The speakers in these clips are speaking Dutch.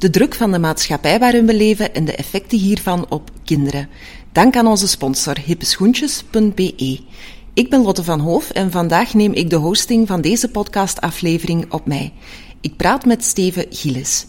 de druk van de maatschappij waarin we leven en de effecten hiervan op kinderen. Dank aan onze sponsor hippeschoentjes.be. Ik ben Lotte van Hoof en vandaag neem ik de hosting van deze podcastaflevering op mij. Ik praat met Steven Gilles.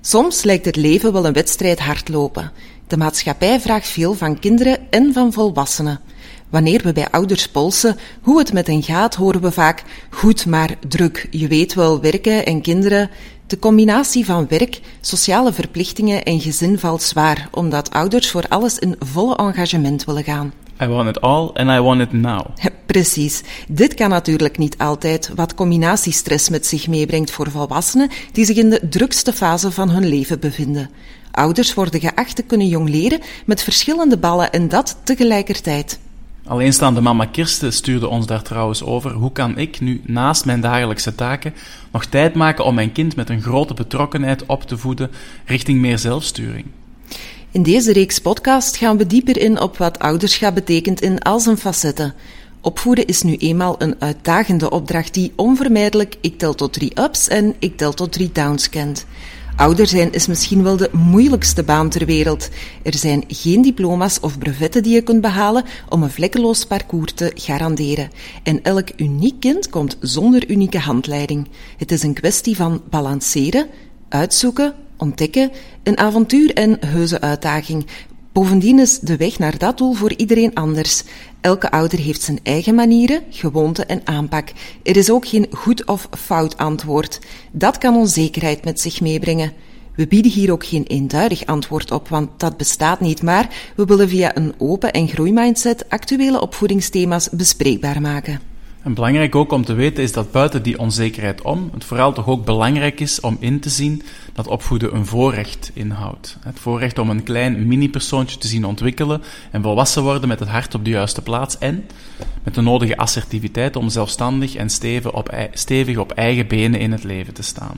Soms lijkt het leven wel een wedstrijd hardlopen. De maatschappij vraagt veel van kinderen en van volwassenen. Wanneer we bij ouders polsen hoe het met hen gaat, horen we vaak goed, maar druk. Je weet wel, werken en kinderen. De combinatie van werk, sociale verplichtingen en gezin valt zwaar, omdat ouders voor alles in volle engagement willen gaan. I want it all and I want it now. Precies. Dit kan natuurlijk niet altijd, wat combinatiestress met zich meebrengt voor volwassenen die zich in de drukste fase van hun leven bevinden. Ouders worden geacht te kunnen jong leren met verschillende ballen en dat tegelijkertijd. Alleenstaande mama Kirsten stuurde ons daar trouwens over. Hoe kan ik nu naast mijn dagelijkse taken nog tijd maken om mijn kind met een grote betrokkenheid op te voeden richting meer zelfsturing? In deze reeks podcast gaan we dieper in op wat ouderschap betekent in al zijn facetten. Opvoeden is nu eenmaal een uitdagende opdracht die onvermijdelijk ik tel tot drie ups en ik tel tot drie downs kent. Ouder zijn is misschien wel de moeilijkste baan ter wereld. Er zijn geen diploma's of brevetten die je kunt behalen om een vlekkeloos parcours te garanderen. En elk uniek kind komt zonder unieke handleiding. Het is een kwestie van balanceren, uitzoeken, ontdekken, een avontuur en heuse uitdaging. Bovendien is de weg naar dat doel voor iedereen anders. Elke ouder heeft zijn eigen manieren, gewoonten en aanpak. Er is ook geen goed of fout antwoord. Dat kan onzekerheid met zich meebrengen. We bieden hier ook geen eenduidig antwoord op, want dat bestaat niet, maar we willen via een open en groeimindset actuele opvoedingsthema's bespreekbaar maken. Belangrijk ook om te weten is dat buiten die onzekerheid om, het vooral toch ook belangrijk is om in te zien dat opvoeden een voorrecht inhoudt. Het voorrecht om een klein mini-persoontje te zien ontwikkelen en volwassen worden met het hart op de juiste plaats en met de nodige assertiviteit om zelfstandig en stevig op, stevig op eigen benen in het leven te staan.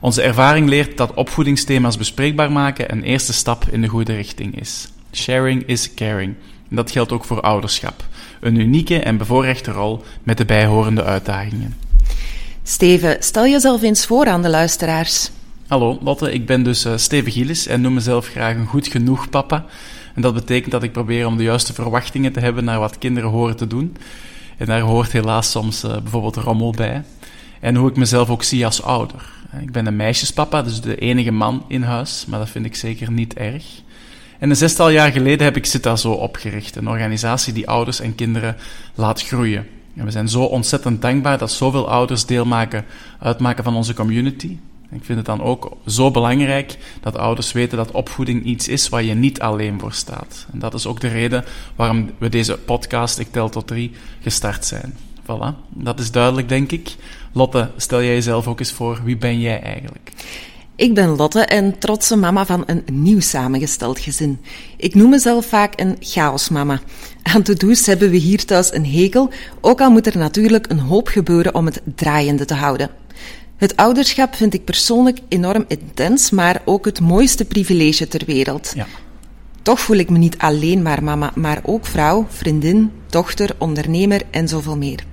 Onze ervaring leert dat opvoedingsthema's bespreekbaar maken een eerste stap in de goede richting is. Sharing is caring. En dat geldt ook voor ouderschap. Een unieke en bevoorrechte rol met de bijhorende uitdagingen. Steven, stel jezelf eens voor aan de luisteraars. Hallo, Lotte, ik ben dus uh, Steven Gilles en noem mezelf graag een goed genoeg papa. En dat betekent dat ik probeer om de juiste verwachtingen te hebben naar wat kinderen horen te doen. En daar hoort helaas soms uh, bijvoorbeeld rommel bij. En hoe ik mezelf ook zie als ouder. Ik ben een meisjespapa, dus de enige man in huis, maar dat vind ik zeker niet erg. En een zestal jaar geleden heb ik Zita Zo opgericht, een organisatie die ouders en kinderen laat groeien. En we zijn zo ontzettend dankbaar dat zoveel ouders deel maken, uitmaken van onze community. Ik vind het dan ook zo belangrijk dat ouders weten dat opvoeding iets is waar je niet alleen voor staat. En dat is ook de reden waarom we deze podcast, Ik Tel Tot Drie, gestart zijn. Voilà, dat is duidelijk, denk ik. Lotte, stel jij jezelf ook eens voor, wie ben jij eigenlijk? Ik ben Lotte en trotse mama van een nieuw samengesteld gezin. Ik noem mezelf vaak een chaosmama. Aan to-do's hebben we hier thuis een hekel, ook al moet er natuurlijk een hoop gebeuren om het draaiende te houden. Het ouderschap vind ik persoonlijk enorm intens, maar ook het mooiste privilege ter wereld. Ja. Toch voel ik me niet alleen maar mama, maar ook vrouw, vriendin, dochter, ondernemer en zoveel meer.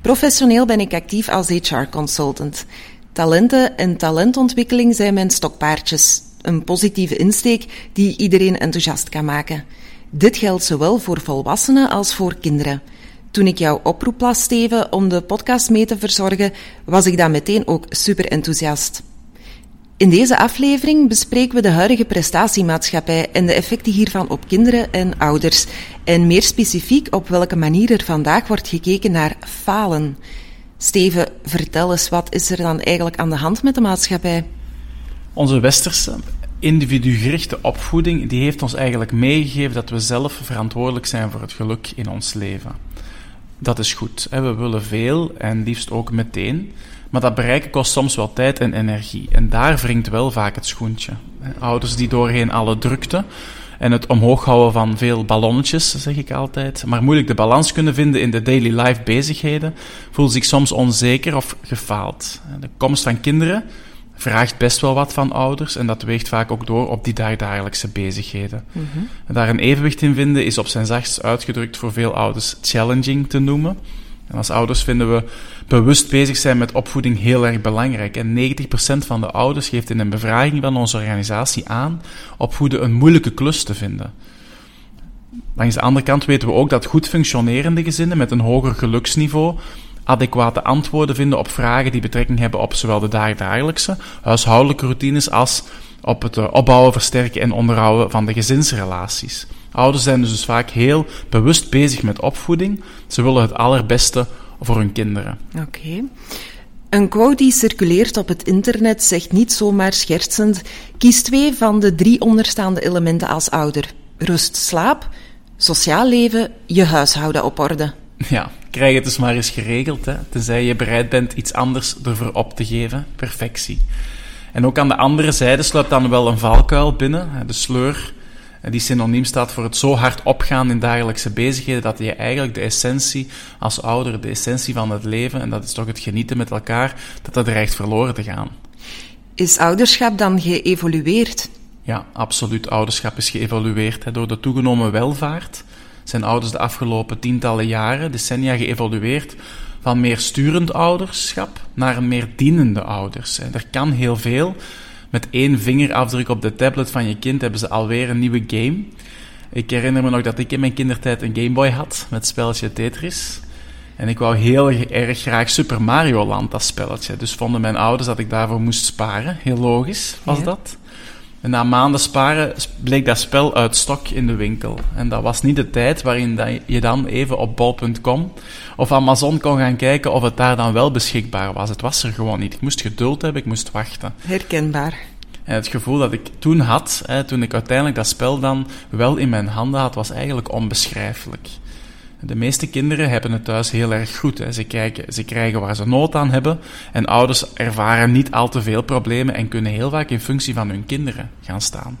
Professioneel ben ik actief als HR-consultant. Talenten en talentontwikkeling zijn mijn stokpaardjes. Een positieve insteek die iedereen enthousiast kan maken. Dit geldt zowel voor volwassenen als voor kinderen. Toen ik jouw oproep las, Steven, om de podcast mee te verzorgen, was ik dan meteen ook super enthousiast. In deze aflevering bespreken we de huidige prestatiemaatschappij en de effecten hiervan op kinderen en ouders. En meer specifiek op welke manier er vandaag wordt gekeken naar falen. Steven, vertel eens, wat is er dan eigenlijk aan de hand met de maatschappij? Onze westerse individugerichte opvoeding die heeft ons eigenlijk meegegeven dat we zelf verantwoordelijk zijn voor het geluk in ons leven. Dat is goed. We willen veel en liefst ook meteen. Maar dat bereiken kost soms wel tijd en energie. En daar wringt wel vaak het schoentje. Ouders die doorheen alle drukte en het omhoog houden van veel ballonnetjes, zeg ik altijd, maar moeilijk de balans kunnen vinden in de daily life bezigheden, voelen zich soms onzeker of gefaald. De komst van kinderen vraagt best wel wat van ouders en dat weegt vaak ook door op die dagdagelijkse bezigheden. Mm Daar een evenwicht in vinden is op zijn zachtst uitgedrukt voor veel ouders challenging te noemen. En als ouders vinden we bewust bezig zijn met opvoeding heel erg belangrijk. En 90% van de ouders geeft in een bevraging van onze organisatie aan opvoeden een moeilijke klus te vinden. Langs de andere kant weten we ook dat goed functionerende gezinnen met een hoger geluksniveau adequate antwoorden vinden op vragen die betrekking hebben op zowel de dagelijkse huishoudelijke routines als op het eh, opbouwen, versterken en onderhouden van de gezinsrelaties. Ouders zijn dus vaak heel bewust bezig met opvoeding. Ze willen het allerbeste voor hun kinderen. Oké. Een quote die circuleert op het internet zegt niet zomaar schertsend: kies twee van de drie onderstaande elementen als ouder: rust, slaap, sociaal leven, je huishouden op orde. Ja, krijg het dus maar eens geregeld, hè, tenzij je bereid bent iets anders ervoor op te geven. Perfectie. En ook aan de andere zijde sluit dan wel een valkuil binnen, de sleur, die synoniem staat voor het zo hard opgaan in dagelijkse bezigheden dat je eigenlijk de essentie als ouder, de essentie van het leven, en dat is toch het genieten met elkaar, dat dat dreigt verloren te gaan. Is ouderschap dan geëvolueerd? Ja, absoluut. Ouderschap is geëvolueerd. Hè. Door de toegenomen welvaart zijn ouders de afgelopen tientallen jaren, decennia, geëvolueerd van meer sturend ouderschap naar een meer dienende ouders. Er kan heel veel. Met één vingerafdruk op de tablet van je kind hebben ze alweer een nieuwe game. Ik herinner me nog dat ik in mijn kindertijd een Game Boy had met het spelletje Tetris. En ik wou heel erg graag Super Mario Land, dat spelletje. Dus vonden mijn ouders dat ik daarvoor moest sparen. Heel logisch was dat. En na maanden sparen bleek dat spel uit stok in de winkel. En dat was niet de tijd waarin je dan even op bol.com of Amazon kon gaan kijken of het daar dan wel beschikbaar was. Het was er gewoon niet. Ik moest geduld hebben, ik moest wachten. Herkenbaar. En het gevoel dat ik toen had, hè, toen ik uiteindelijk dat spel dan wel in mijn handen had, was eigenlijk onbeschrijfelijk. De meeste kinderen hebben het thuis heel erg goed. Hè. Ze, krijgen, ze krijgen waar ze nood aan hebben. En ouders ervaren niet al te veel problemen en kunnen heel vaak in functie van hun kinderen gaan staan.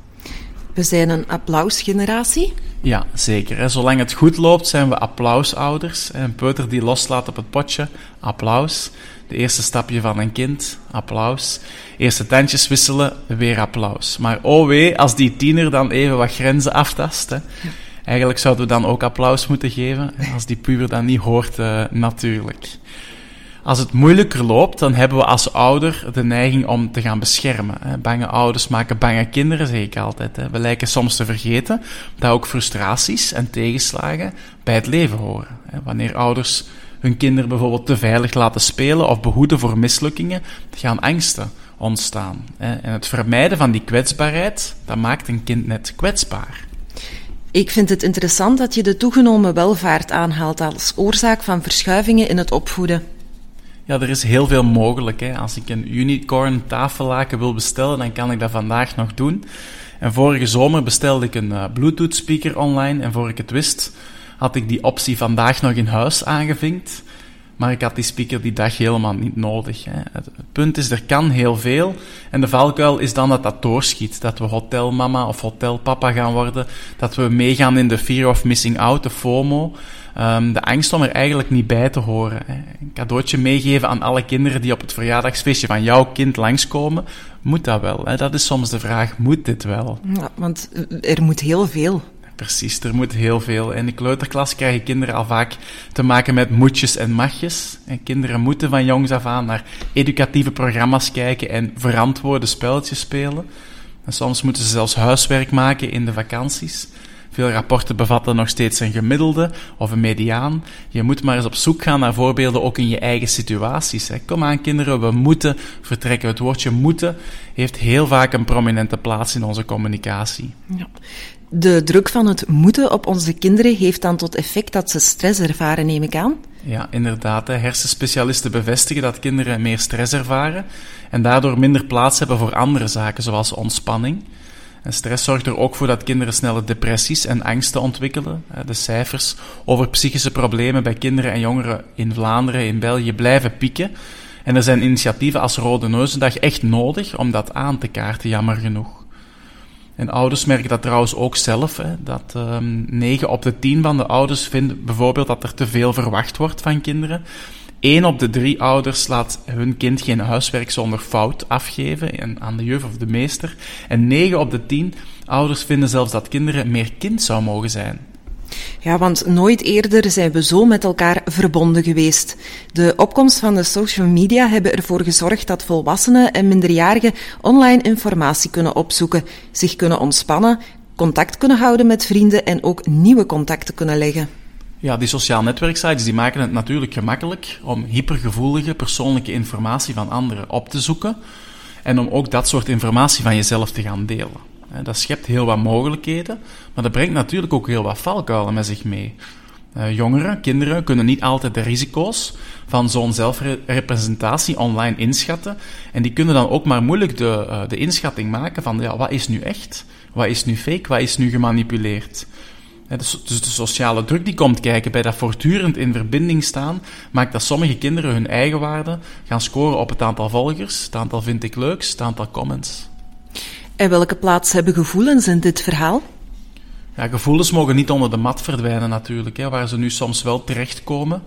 We zijn een applausgeneratie? Ja, zeker. Hè. Zolang het goed loopt, zijn we applausouders. Een peuter die loslaat op het potje, applaus. De eerste stapje van een kind, applaus. Eerste tandjes wisselen, weer applaus. Maar oh wee, als die tiener dan even wat grenzen aftast. Hè. Eigenlijk zouden we dan ook applaus moeten geven, als die puber dat niet hoort, uh, natuurlijk. Als het moeilijker loopt, dan hebben we als ouder de neiging om te gaan beschermen. Bange ouders maken bange kinderen, zeg ik altijd. We lijken soms te vergeten dat ook frustraties en tegenslagen bij het leven horen. Wanneer ouders hun kinderen bijvoorbeeld te veilig laten spelen of behoeden voor mislukkingen, gaan angsten ontstaan. En het vermijden van die kwetsbaarheid, dat maakt een kind net kwetsbaar. Ik vind het interessant dat je de toegenomen welvaart aanhaalt als oorzaak van verschuivingen in het opvoeden. Ja, er is heel veel mogelijk. Hè. Als ik een unicorn tafellaken wil bestellen, dan kan ik dat vandaag nog doen. En vorige zomer bestelde ik een uh, Bluetooth speaker online en voor ik het wist, had ik die optie vandaag nog in huis aangevinkt. Maar ik had die speaker die dag helemaal niet nodig. Hè. Het punt is, er kan heel veel. En de valkuil is dan dat dat doorschiet. Dat we hotelmama of hotelpapa gaan worden. Dat we meegaan in de fear of missing out, de FOMO. Um, de angst om er eigenlijk niet bij te horen. Hè. Een cadeautje meegeven aan alle kinderen die op het verjaardagsfeestje van jouw kind langskomen. Moet dat wel? Hè? Dat is soms de vraag, moet dit wel? Ja, want er moet heel veel. Precies, er moet heel veel. In de kleuterklas krijgen kinderen al vaak te maken met moetjes en magjes. En kinderen moeten van jongs af aan naar educatieve programma's kijken en verantwoorde spelletjes spelen. En soms moeten ze zelfs huiswerk maken in de vakanties. Veel rapporten bevatten nog steeds een gemiddelde of een mediaan. Je moet maar eens op zoek gaan naar voorbeelden ook in je eigen situaties. Kom aan kinderen, we moeten vertrekken. Het woordje moeten heeft heel vaak een prominente plaats in onze communicatie. Ja. De druk van het moeten op onze kinderen heeft dan tot effect dat ze stress ervaren, neem ik aan? Ja, inderdaad. Hersenspecialisten bevestigen dat kinderen meer stress ervaren en daardoor minder plaats hebben voor andere zaken, zoals ontspanning. En stress zorgt er ook voor dat kinderen snelle depressies en angsten ontwikkelen. De cijfers over psychische problemen bij kinderen en jongeren in Vlaanderen, in België, blijven pieken. En er zijn initiatieven als Rode Neuzendag echt nodig om dat aan te kaarten, jammer genoeg. En ouders merken dat trouwens ook zelf. Hè, dat um, ehm, 9 op de 10 van de ouders vinden bijvoorbeeld dat er te veel verwacht wordt van kinderen. 1 op de 3 ouders laat hun kind geen huiswerk zonder fout afgeven aan de juf of de meester. En 9 op de 10 ouders vinden zelfs dat kinderen meer kind zou mogen zijn. Ja, want nooit eerder zijn we zo met elkaar verbonden geweest. De opkomst van de social media hebben ervoor gezorgd dat volwassenen en minderjarigen online informatie kunnen opzoeken, zich kunnen ontspannen, contact kunnen houden met vrienden en ook nieuwe contacten kunnen leggen. Ja, die sociale netwerksites die maken het natuurlijk gemakkelijk om hypergevoelige persoonlijke informatie van anderen op te zoeken en om ook dat soort informatie van jezelf te gaan delen. Dat schept heel wat mogelijkheden, maar dat brengt natuurlijk ook heel wat valkuilen met zich mee. Uh, jongeren, kinderen kunnen niet altijd de risico's van zo'n zelfrepresentatie online inschatten. En die kunnen dan ook maar moeilijk de, uh, de inschatting maken van ja, wat is nu echt, wat is nu fake, wat is nu gemanipuleerd. Dus, dus de sociale druk die komt kijken bij dat voortdurend in verbinding staan, maakt dat sommige kinderen hun eigen waarde gaan scoren op het aantal volgers, het aantal vind ik leuks, het aantal comments. En welke plaats hebben gevoelens in dit verhaal? Ja, gevoelens mogen niet onder de mat verdwijnen natuurlijk, hè, waar ze nu soms wel terechtkomen.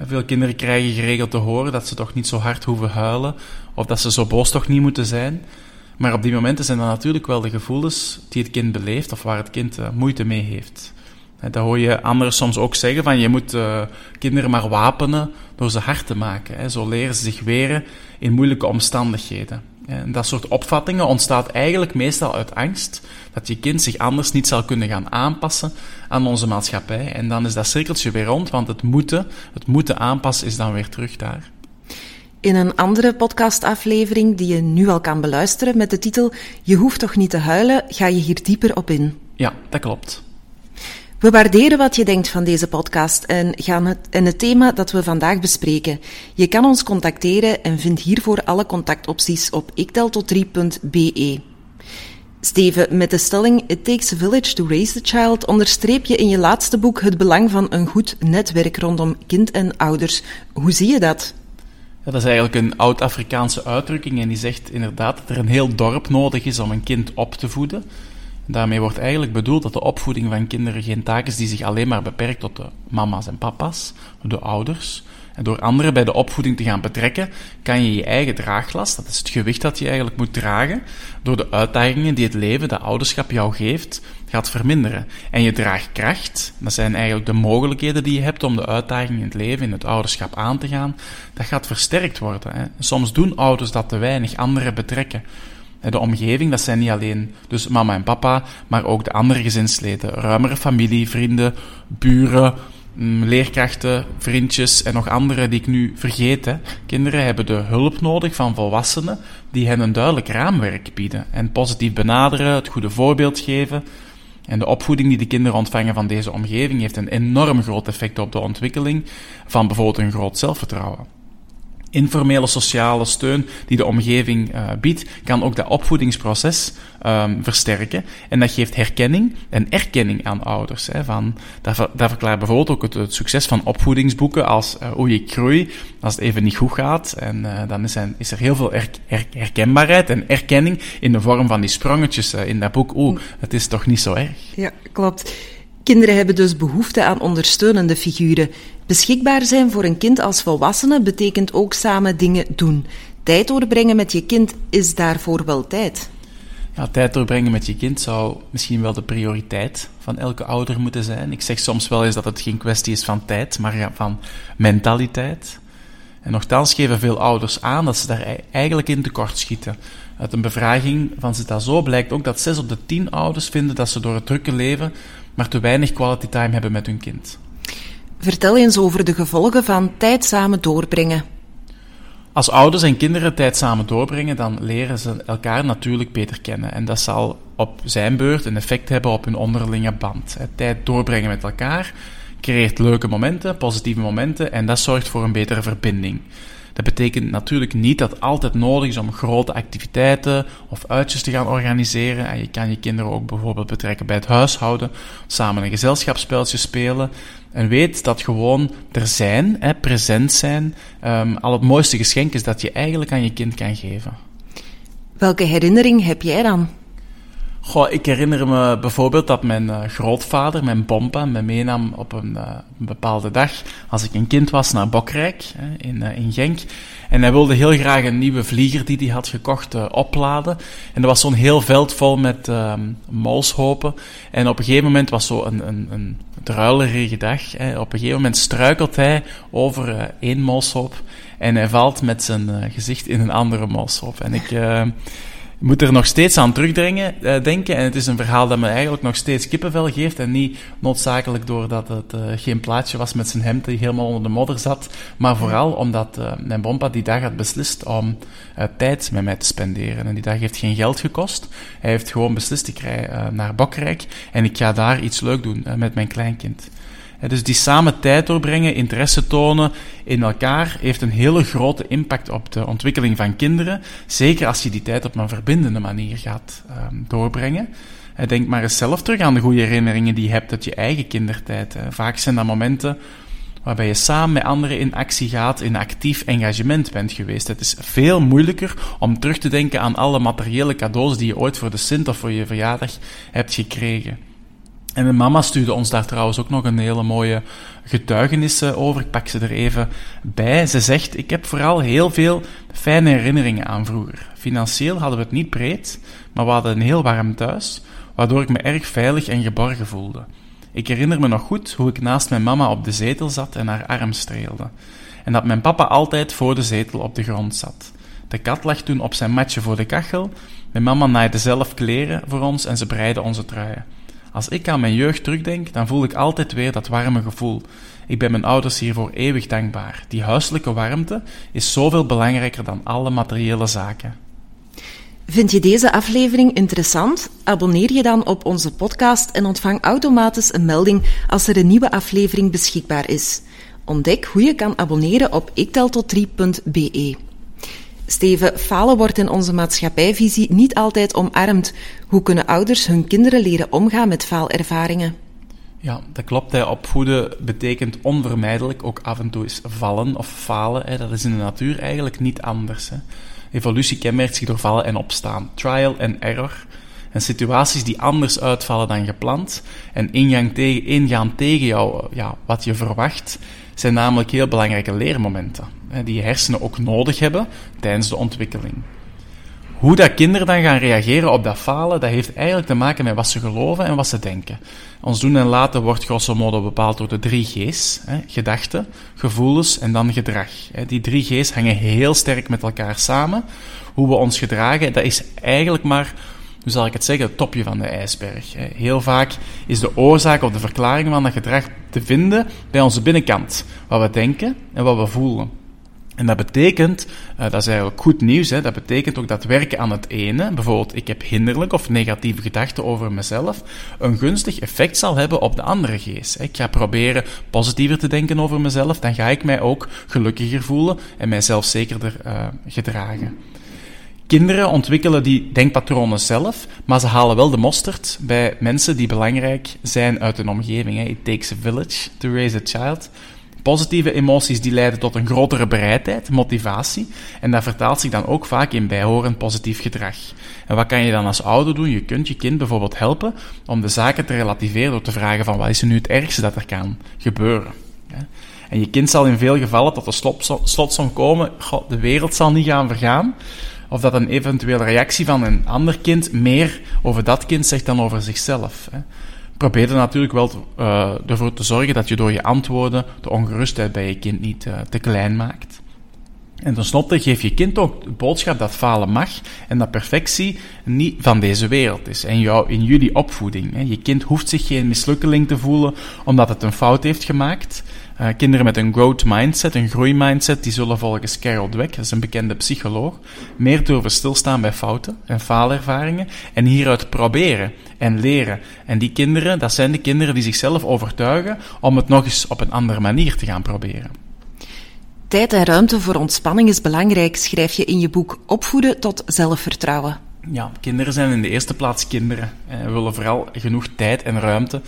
Veel kinderen krijgen geregeld te horen dat ze toch niet zo hard hoeven huilen, of dat ze zo boos toch niet moeten zijn. Maar op die momenten zijn dat natuurlijk wel de gevoelens die het kind beleeft, of waar het kind uh, moeite mee heeft. En hoor je anderen soms ook zeggen, van je moet uh, kinderen maar wapenen door ze hard te maken. Hè. Zo leren ze zich weren in moeilijke omstandigheden. En dat soort opvattingen ontstaat eigenlijk meestal uit angst dat je kind zich anders niet zal kunnen gaan aanpassen aan onze maatschappij. En dan is dat cirkeltje weer rond, want het moeten, het moeten aanpassen is dan weer terug daar. In een andere podcastaflevering die je nu al kan beluisteren met de titel Je hoeft toch niet te huilen, ga je hier dieper op in. Ja, dat klopt. We waarderen wat je denkt van deze podcast en, gaan het, en het thema dat we vandaag bespreken. Je kan ons contacteren en vindt hiervoor alle contactopties op ikteltot3.be. Steven, met de stelling It takes a village to raise the child onderstreep je in je laatste boek het belang van een goed netwerk rondom kind en ouders. Hoe zie je dat? Dat is eigenlijk een oud-Afrikaanse uitdrukking en die zegt inderdaad dat er een heel dorp nodig is om een kind op te voeden. Daarmee wordt eigenlijk bedoeld dat de opvoeding van kinderen geen taak is die zich alleen maar beperkt tot de mama's en papa's, de ouders. En door anderen bij de opvoeding te gaan betrekken, kan je je eigen draaglast, dat is het gewicht dat je eigenlijk moet dragen, door de uitdagingen die het leven, de ouderschap jou geeft, gaat verminderen. En je draagkracht, dat zijn eigenlijk de mogelijkheden die je hebt om de uitdagingen in het leven, in het ouderschap aan te gaan, dat gaat versterkt worden. Hè. Soms doen ouders dat te weinig, anderen betrekken de omgeving, dat zijn niet alleen dus mama en papa, maar ook de andere gezinsleden, ruimere familie, vrienden, buren, mm, leerkrachten, vriendjes en nog andere die ik nu vergeet. Hè. Kinderen hebben de hulp nodig van volwassenen die hen een duidelijk raamwerk bieden en positief benaderen, het goede voorbeeld geven. En de opvoeding die de kinderen ontvangen van deze omgeving heeft een enorm groot effect op de ontwikkeling van bijvoorbeeld een groot zelfvertrouwen informele sociale steun die de omgeving uh, biedt, kan ook dat opvoedingsproces um, versterken. En dat geeft herkenning en erkenning aan ouders. Hè, van, dat, verklaart bijvoorbeeld ook het, succes van opvoedingsboeken als uh, Hoe ik groei, als het even niet goed gaat. En uh, dan is, is, er heel veel her, her, herkenbaarheid en erkenning in de vorm van die sprongetjes in dat boek. Oeh, het is toch niet zo erg. Ja, klopt. Kinderen hebben dus behoefte aan ondersteunende figuren. Beschikbaar zijn voor een kind als volwassene betekent ook samen dingen doen. Tijd doorbrengen met je kind is daarvoor wel tijd. Ja, tijd doorbrengen met je kind zou misschien wel de prioriteit van elke ouder moeten zijn. Ik zeg soms wel eens dat het geen kwestie is van tijd, maar van mentaliteit. En nogthans geven veel ouders aan dat ze daar eigenlijk in tekort schieten. Uit een bevraging van Zita Zo blijkt ook dat 6 op de 10 ouders vinden dat ze door het drukke leven maar te weinig quality time hebben met hun kind. Vertel eens over de gevolgen van tijd samen doorbrengen. Als ouders en kinderen tijd samen doorbrengen, dan leren ze elkaar natuurlijk beter kennen. En dat zal op zijn beurt een effect hebben op hun onderlinge band. Tijd doorbrengen met elkaar creëert leuke momenten, positieve momenten, en dat zorgt voor een betere verbinding. Dat betekent natuurlijk niet dat het altijd nodig is om grote activiteiten of uitjes te gaan organiseren. En je kan je kinderen ook bijvoorbeeld betrekken bij het huishouden, samen een gezelschapsspeltje spelen. En weet dat gewoon er zijn, hè, present zijn, um, al het mooiste geschenk is dat je eigenlijk aan je kind kan geven. Welke herinnering heb jij dan? Goh, ik herinner me bijvoorbeeld dat mijn uh, grootvader, mijn pompa, me meenam op een, bepaalde dag, als ik een kind was, naar Bokrijk hè, in, uh, in Genk. En hij wilde heel graag een nieuwe vlieger die hij had gekocht opladen. En er was zo'n heel veld vol met ehm, molshopen. En op een gegeven moment was zo een, een, een druilerige dag. Hè. Op een gegeven moment struikelt hij over één molshoop. En hij valt met zijn gezicht in een andere molshoop. En ik moet er nog steeds aan terugdenken. Uh, denken. En het is een verhaal dat me eigenlijk nog steeds kippenvel geeft. En niet noodzakelijk doordat het uh, geen plaatje was met zijn hemd die helemaal onder de modder zat. Maar vooral omdat uh, mijn bompa die dag had beslist om tijd met mij te spenderen. En die dag heeft geen geld gekost. Hij heeft gewoon beslist, ik rij naar Bokrijk. En ik ga daar iets leuk doen met mijn kleinkind. Dus die samen tijd doorbrengen, interesse tonen in elkaar, heeft een hele grote impact op de ontwikkeling van kinderen. Zeker als je die tijd op een verbindende manier gaat um, doorbrengen. Denk maar eens zelf terug aan de goede herinneringen die je hebt uit je eigen kindertijd. Vaak zijn dat momenten waarbij je samen met anderen in actie gaat, in actief engagement bent geweest. Het is veel moeilijker om terug te denken aan alle materiële cadeaus die je ooit voor de Sint of voor je verjaardag hebt gekregen. En mijn mama stuurde ons daar trouwens ook nog een hele mooie getuigenis over. Ik pak ze er even bij. Ze zegt: Ik heb vooral heel veel fijne herinneringen aan vroeger. Financieel hadden we het niet breed, maar we hadden een heel warm thuis, waardoor ik me erg veilig en geborgen voelde. Ik herinner me nog goed hoe ik naast mijn mama op de zetel zat en haar arm streelde. En dat mijn papa altijd voor de zetel op de grond zat. De kat lag toen op zijn matje voor de kachel. Mijn mama naaide zelf kleren voor ons en ze breide onze truien. Als ik aan mijn jeugd terugdenk, dan voel ik altijd weer dat warme gevoel. Ik ben mijn ouders hiervoor eeuwig dankbaar. Die huiselijke warmte is zoveel belangrijker dan alle materiële zaken. Vind je deze aflevering interessant? Abonneer je dan op onze podcast en ontvang automatisch een melding als er een nieuwe aflevering beschikbaar is. Ontdek hoe je kan abonneren op ikteltot3.be. Steven, falen wordt in onze maatschappijvisie niet altijd omarmd. Hoe kunnen ouders hun kinderen leren omgaan met faalervaringen? Ja, dat klopt. Opvoeden betekent onvermijdelijk ook af en toe eens vallen of falen. Hè. Dat is in de natuur eigenlijk niet anders. Hè. Evolutie kenmerkt zich door vallen en opstaan. Trial and error. En situaties die anders uitvallen dan gepland en ingang tegen, ingaan tegen jou, ja, wat je verwacht, zijn namelijk heel belangrijke leermomenten die je hersenen ook nodig hebben tijdens de ontwikkeling. Hoe dat kinderen dan gaan reageren op dat falen, dat heeft eigenlijk te maken met wat ze geloven en wat ze denken. Ons doen en laten wordt grosso modo bepaald door de drie G's. Hè, gedachten, gevoelens en dan gedrag. Die drie G's hangen heel sterk met elkaar samen. Hoe we ons gedragen, dat is eigenlijk maar, hoe zal ik het zeggen, het topje van de ijsberg. Heel vaak is de oorzaak of de verklaring van dat gedrag te vinden bij onze binnenkant. Wat we denken en wat we voelen. En dat betekent, uh, dat is eigenlijk goed nieuws, hè, dat betekent ook dat werken aan het ene, bijvoorbeeld ik heb hinderlijke of negatieve gedachten over mezelf, een gunstig effect zal hebben op de andere geest. Ik ga proberen positiever te denken over mezelf, dan ga ik mij ook gelukkiger voelen en mijzelf zekerder uh, gedragen. Kinderen ontwikkelen die denkpatronen zelf, maar ze halen wel de mosterd bij mensen die belangrijk zijn uit hun omgeving. It takes a village to raise a child. Positieve emoties die leiden tot een grotere bereidheid, motivatie, en dat vertaalt zich dan ook vaak in bijhorend positief gedrag. En wat kan je dan als ouder doen? Je kunt je kind bijvoorbeeld helpen om de zaken te relativeren door te vragen van wat is er nu het ergste dat er kan gebeuren. En je kind zal in veel gevallen tot de slotsom komen, de wereld zal niet gaan vergaan, of dat een eventuele reactie van een ander kind meer over dat kind zegt dan over zichzelf probeer er natuurlijk wel uh, ervoor te zorgen dat je door je antwoorden de ongerustheid bij je kind niet uh, te klein maakt. En tenslotte geef je kind ook de boodschap dat falen mag en dat perfectie niet van deze wereld is. En jou, in jullie opvoeding. Je kind hoeft zich geen mislukkeling te voelen omdat het een fout heeft gemaakt. Uh, kinderen met een growth mindset, een groeimindset, die zullen volgens Carol Dweck, dat is een bekende psycholoog, meer durven stilstaan bij fouten en faalervaringen en hieruit proberen en leren. En die kinderen, dat zijn de kinderen die zichzelf overtuigen om het nog eens op een andere manier te gaan proberen. Tijd en ruimte voor ontspanning is belangrijk, schrijf je in je boek Opvoeden tot zelfvertrouwen. Ja, kinderen zijn in de eerste plaats kinderen. We willen vooral genoeg tijd en ruimte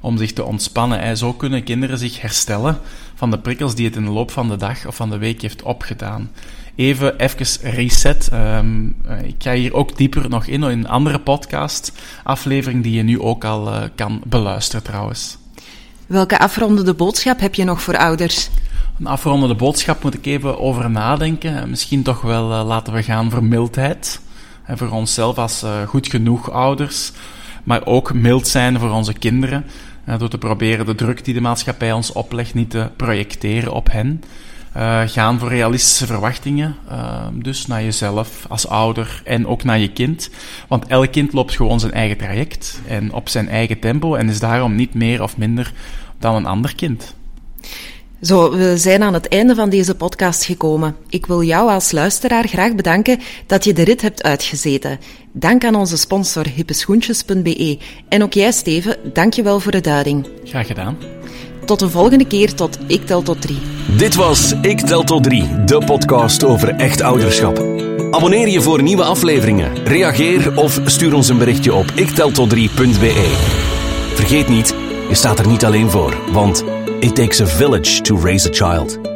om zich te ontspannen. Zo kunnen kinderen zich herstellen van de prikkels die het in de loop van de dag of van de week heeft opgedaan. Even even reset. Ehm, eh, ik ga hier ook dieper nog in, in een andere podcast, aflevering die je nu ook al uh, kan beluisteren trouwens. Welke afrondende boodschap heb je nog voor ouders? Een afrondende boodschap moet ik even over nadenken. Misschien toch wel uh, laten we gaan voor mildheid. En voor onszelf als goed genoeg ouders. Maar ook mild zijn voor onze kinderen. door te proberen de druk die de maatschappij ons oplegt niet te projecteren op hen. Uh, gaan voor realistische verwachtingen. Dus naar jezelf als ouder en ook naar je kind. Want elk kind loopt gewoon zijn eigen traject en op zijn eigen tempo en is daarom niet meer of minder dan een ander kind. Zo, we zijn aan het einde van deze podcast gekomen. Ik wil jou als luisteraar graag bedanken dat je de rit hebt uitgezeten. Dank aan onze sponsor hippeschoentjes.be. En ook jij, Steven, dank je wel voor de duiding. Graag gedaan. Tot de volgende keer, tot Ik Tel Tot 3. Dit was Ik Tel Tot 3, de podcast over echt ouderschap. Abonneer je voor nieuwe afleveringen, reageer of stuur ons een berichtje op ikteltot3.be. Vergeet niet, je staat er niet alleen voor, want it takes a village to raise a child.